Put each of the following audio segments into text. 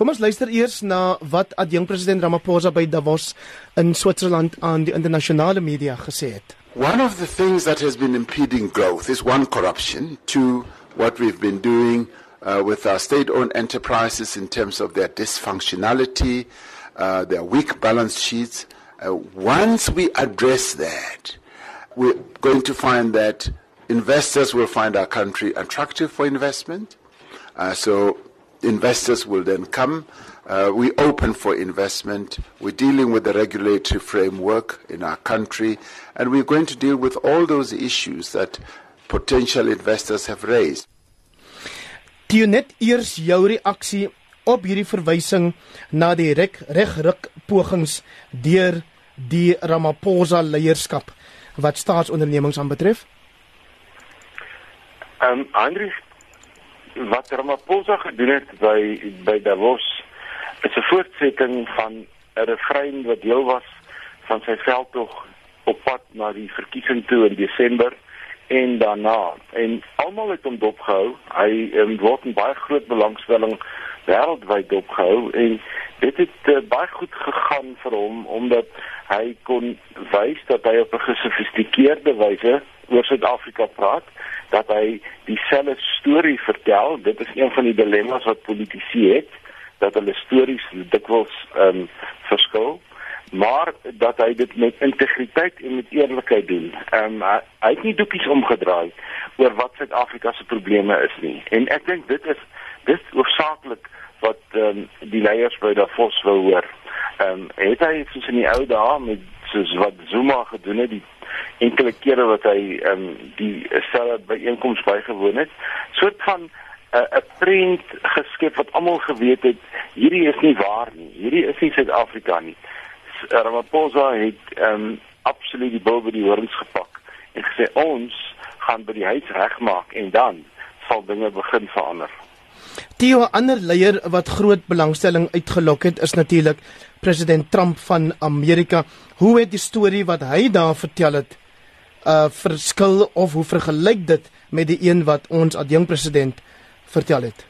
Kom ons luister eers na wat Ramaphosa by Davos in aan die internasionale media gesê het. One of the things that has been impeding growth is one corruption, two what we've been doing uh, with our state-owned enterprises in terms of their dysfunctionality, uh, their weak balance sheets. Uh, once we address that, we're going to find that investors will find our country attractive for investment. Uh, so investors will then come. Uh, we open for investment. We're dealing with the regulatory framework in our country, and we're going to deal with all those issues that potential investors have raised. Toe net eers jou reaksie op hierdie verwysing na die reg regruk pogings deur die Ramaphosa leierskap wat staatsondernemings aanbetref? Ehm um, Andri wat Ramaphosa gedoen het by by Davos is 'n voortsetting van 'n refrein wat deel was van sy veldtog op pad na die verkiesing toe in Desember en daarna en almal het hom dopgehou. Hy um, word 'n baie groot belangstelling wêreldwyd dopgehou en dit het uh, baie goed gegaan vir hom omdat hy kon wys dat hy op 'n gesofistikeerde wyse oor Suid-Afrika praat, dat hy dieselfde storie vertel. Dit is een van die dilemma's wat politici het dat hulle stories dikwels ehm um, verskil maar dat hy dit met integriteit en met eerlikheid doen. Ehm um, hy, hy het nie doekies omgedraai oor wat Suid-Afrika se probleme is nie. En ek dink dit is dis oorsaaklik wat um, die leiers by Davos wil hoor. Ehm um, het hy soos in die ou dae met soos wat Zuma gedoen het die enkele kere wat hy ehm um, die selle byeenkomste bygewoon het, soort van 'n uh, 'n prent geskep wat almal geweet het hierdie is nie waar nie. Hierdie is nie Suid-Afrika nie. Ramaphosa het ehm um, absoluut die bil by die horings gepak en gesê ons gaan by die huis regmaak en dan sal dinge begin verander. Die ander leier wat groot belangstelling uitgelok het is natuurlik president Trump van Amerika. Hoe het die storie wat hy daar vertel het uh verskil of hoe vergelyk dit met die een wat ons adjunk president vertel het?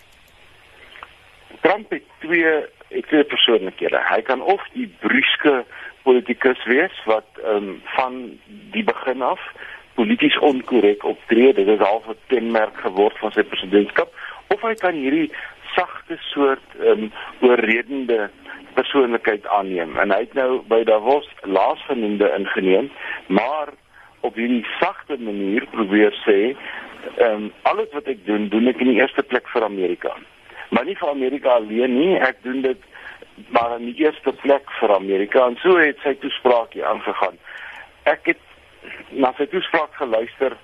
Trump het twee ek twee persoonlikhede. Hy kan of die bruske politikus wees wat ehm um, van die begin af polities onkorrek optree. Dit is al 'n kenmerk geword van sy presidentskap of hy kan hierdie sagte soort ehm um, oorredende persoonlikheid aanneem. En hy het nou by Davos laasgenoemde ingeneem, maar op hierdie sagte manier probeer sê ehm um, alles wat ek doen, doen ek in die eerste plek vir Amerika maar nie vir Amerika alleen nie. Ek doen dit maar in die eerste plek vir Amerika en so het sy toespraak hier aangegaan. Ek het na sy toespraak geluister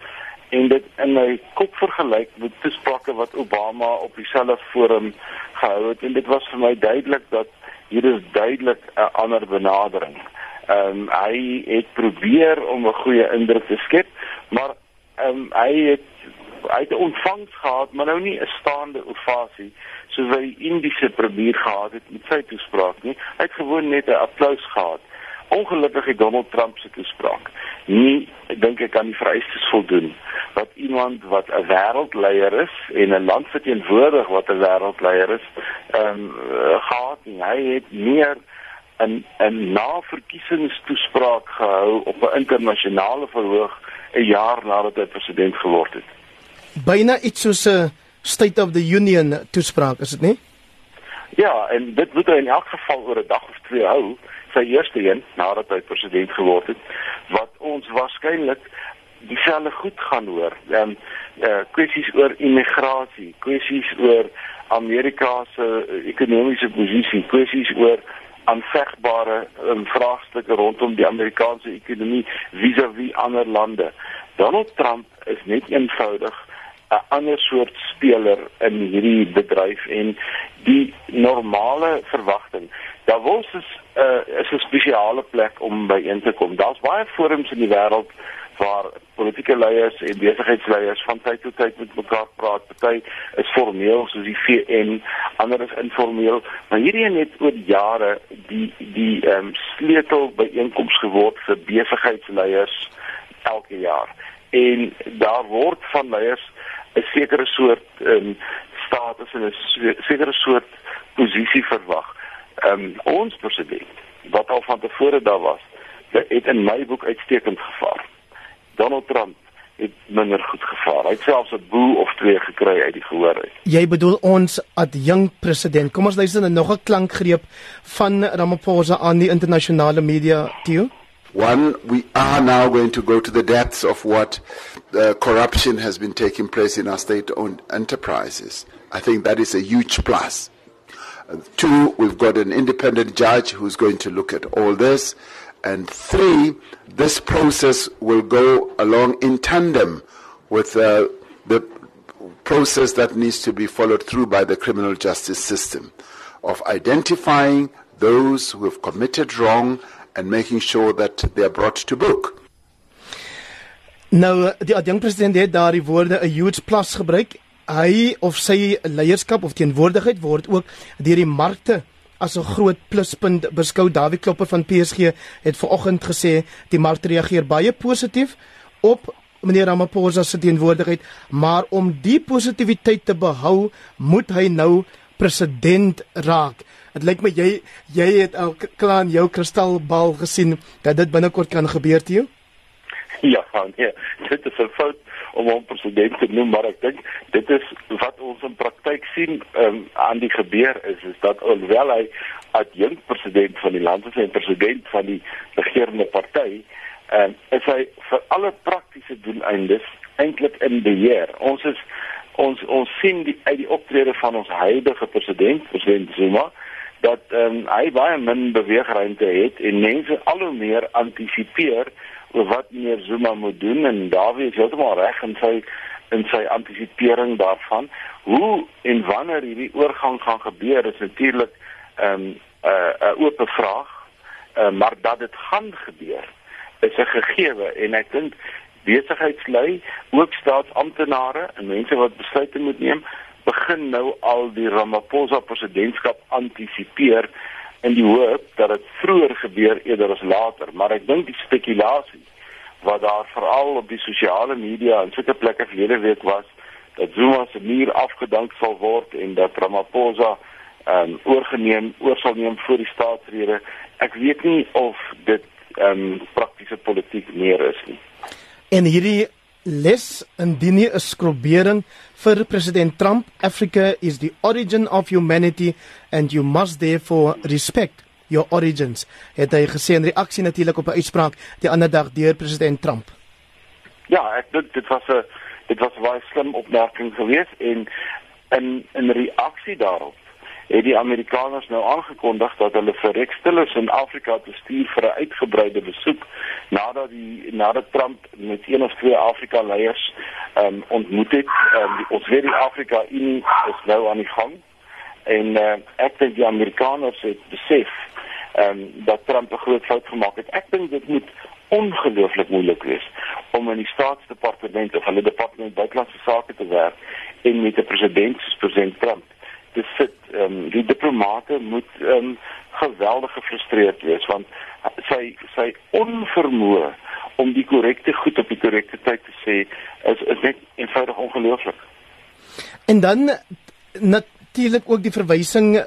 en dit in my kop vergelyk met toesprake wat Obama op dieselfde forum gehou het en dit was vir my duidelik dat hier is duidelik 'n ander benadering. Ehm um, hy het probeer om 'n goeie indruk te skep, maar ehm um, hy het hy het ontvangs gehad, maar nou nie 'n staande ovasie soos hy Indiese premier gehad het met sy toespraak nie. Hy het gewoon net 'n applous gehad. Ongelukkig het Donald Trump se toespraak nie, dink ek kan die vereistes voldoen wat iemand wat 'n wêreldleier is en 'n land verteenwoordig wat 'n wêreldleier is, ehm um, gehad nie. Hy het meer 'n 'n naverkiesingstoespraak gehou op 'n internasionale verhoog 'n jaar nadat hy president geword het byna iets soos 'n State of the Union toespraak, is dit nie? Ja, en dit moet hy in elk geval oor 'n dag of twee hou, sy eerste een nadat hy president geword het, wat ons waarskynlik dieselfde goed gaan hoor. Ehm um, uh, kwessies oor immigrasie, kwessies oor Amerika se ekonomiese posisie, kwessies oor aanvegbare um, vraagstukke rondom die Amerikaanse ekonomie vis-à-vis -vis ander lande. Donald Trump is net eenvoudig 'n ander soort speler in hierdie bedryf en die normale verwagting. Was is 'n uh, is 'n spesiale plek om by in te kom. Daar's baie forums in die wêreld waar politieke leiers en besigheidsleiers van tyd tot tyd met mekaar praat. Party is formeel soos die VN, ander is informeel, maar hierdie een het oor jare die die ehm um, sleutel byeenkomste geword vir besigheidsleiers elke jaar. En daar word van leiers 'n sekere soort um, status en 'n sekere soort posisie verwag. Ehm um, ons president wat al van tevore daar was, het in my boek uitstekend gevaar. Donald Trump het minder goed gevaar. Hy het selfs 'n boe of twee gekry uit die gehoor uit. Jy bedoel ons adjunk president. Kom ons luister na nog 'n klankgreep van Ramaphosa aan die internasionale media toe. One, we are now going to go to the depths of what uh, corruption has been taking place in our state-owned enterprises. I think that is a huge plus. Uh, two, we've got an independent judge who's going to look at all this. And three, this process will go along in tandem with uh, the process that needs to be followed through by the criminal justice system of identifying those who have committed wrong and making sure that they are brought to book. Nou die adjunkt president het daardie woorde 'n huge plus gebruik. Hy of sy leierskap of teenwoordigheid word ook deur die markte as 'n groot pluspunt beskou. Dawie Klopper van PSG het vanoggend gesê die mark reageer baie positief op meneer Ramaphosa se teenwoordigheid, maar om die positiwiteit te behou, moet hy nou president raak. Dit lyk my jy jy het al klaar in jou kristalbal gesien dat dit binnekort kan gebeur te jou. Ja, nee, dit is 'n fout om hom president te noem, maar ek dink dit is wat ons in praktyk sien um, aan die gebeur is is dat alhoewel hy adjunkt president van die land is en president van die regerende party, um, is hy vir alle praktiese doeleindes eintlik in beheer. Ons is ons ons sien die uit die optrede van ons huidige president, president Zuma, dat um, hy baie min beweegruimte het en mense al hoe meer antisipeer oor wat meneer Zuma moet doen en Dawie is heeltemal reg in sy in sy antisipering daarvan. Hoe en wanneer hierdie oorgang gaan gebeur is natuurlik 'n um, 'n uh, uh, oop vraag uh, maar dat dit gaan gebeur is 'n gegewe en ek dink besigheidslui ook staatsamptenare en mense wat besluite moet neem begin nou al die Ramaphosa presidentskap antisipeer in die hoop dat dit vroeër gebeur eerder as later, maar ek dink die spekulasie wat daar veral op die sosiale media en sulke plekke verlede week was dat Zuma se muur afgedank sal word en dat Ramaphosa ehm um, oorgeneem oor sal neem voor die staatsrede. Ek weet nie of dit ehm um, praktiese politiek meer is nie. En hierdie les indien nie 'n skrobering vir president Trump Africa is the origin of humanity and you must therefore respect your origins het hy gesê in reaksie natuurlik op 'n uitspraak die ander dag deur president Trump. Ja ek dink dit was 'n dit was 'n baie slim opmerking geweest en in in reaksie daarop het die Amerikaners nou aangekondig dat hulle vir Rex Tillerson Afrika te stuur vir 'n uitgebreide besoek nadat die nadat Trump met een of twee Afrika leiers um, ontmoet het. Um, die, ons weet die Afrika Unie is nou aan die gang en uh, ek dink die Amerikaners het besef um, dat Trump 'n groot fout gemaak het. Ek dink dit moet ongelooflik moeilik wees om in die staatsdepartement of hulle departement buitelandse sake te werk en met 'n president soos president Trump te sit. Ehm um, die diplomate moet ehm um, geweldig gefrustreerd wees want sy sy onvermoë om die korrekte goed op die korrekte tyd te sê is is net eenvoudig ongelooflik. En dan natuurlik ook die verwysing eh,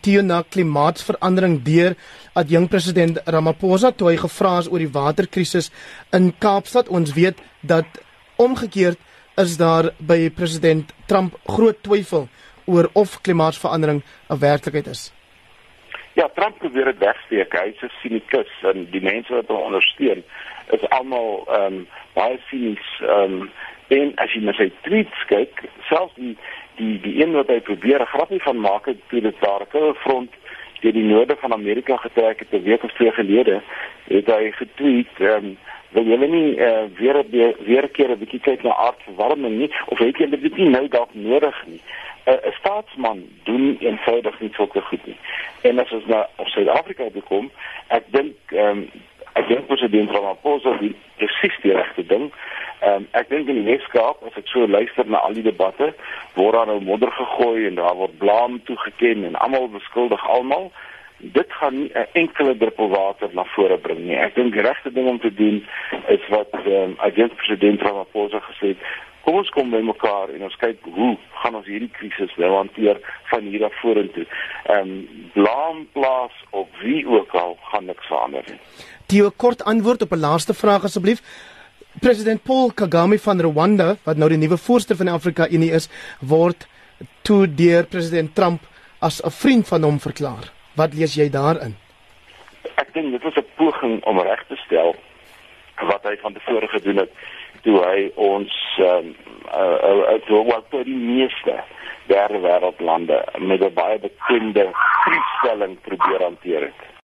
teen na klimaatsverandering deur ad jong president Ramaphosa toe hy gevra is oor die waterkrisis in Kaapstad. Ons weet dat omgekeerd is daar by president Trump groot twyfel oor of klimaatsverandering 'n werklikheid is. Ja, Trump probeer dit wegsteek. Hy's 'n sinikus en die mense wat hom ondersteun is almal ehm um, baie sinies ehm um, en as jy na sy tweets kyk, selfs die die die een wat hy probeer 'n grappie van maak het toe dit daar 'n front deur die noorde van Amerika getrek het 'n week of twee gelede, het hy getweet ehm um, wil julle nie uh, weer weer keer 'n bietjie kyk na aardverwarming nie of het julle dit nie nou dalk nodig nie 'n staatsman doen eenvoudig nie sulke goed nie. En as ons na Suid-Afrika toe kom, ek dink ehm um, ek dink president Ramaphosa het presies die regte ding. Ehm um, ek dink in die Weskaap as ek so luister na al die debatte, word daar nou modder gegooi en daar word blame toegeken en almal beskuldig almal. Dit gaan nie 'n enkele druppel water na vore bring nie. Ek dink die regte ding om te doen is wat ehm um, agent president Ramaphosa gesê het, Kom ons kom by mekaar en ons kyk hoe gaan ons hierdie krisis nou hanteer van hier af vorentoe. Ehm um, blaam plaas op wie ook al gaan niks verander nie. Die kort antwoord op 'n laaste vraag asseblief. President Paul Kagame van Rwanda, wat nou die nuwe voorsteur van die Afrika Unie is, word toe deur president Trump as 'n vriend van hom verklaar. Wat lees jy daarin? Ek dink dit was 'n poging om reg te stel wat hy van tevore gedoen het toe hy ons ehm um, uh, uh, uh, wat tot die meeste derde wêreldlande met 'n baie bekende kriesstelling probeer hanteer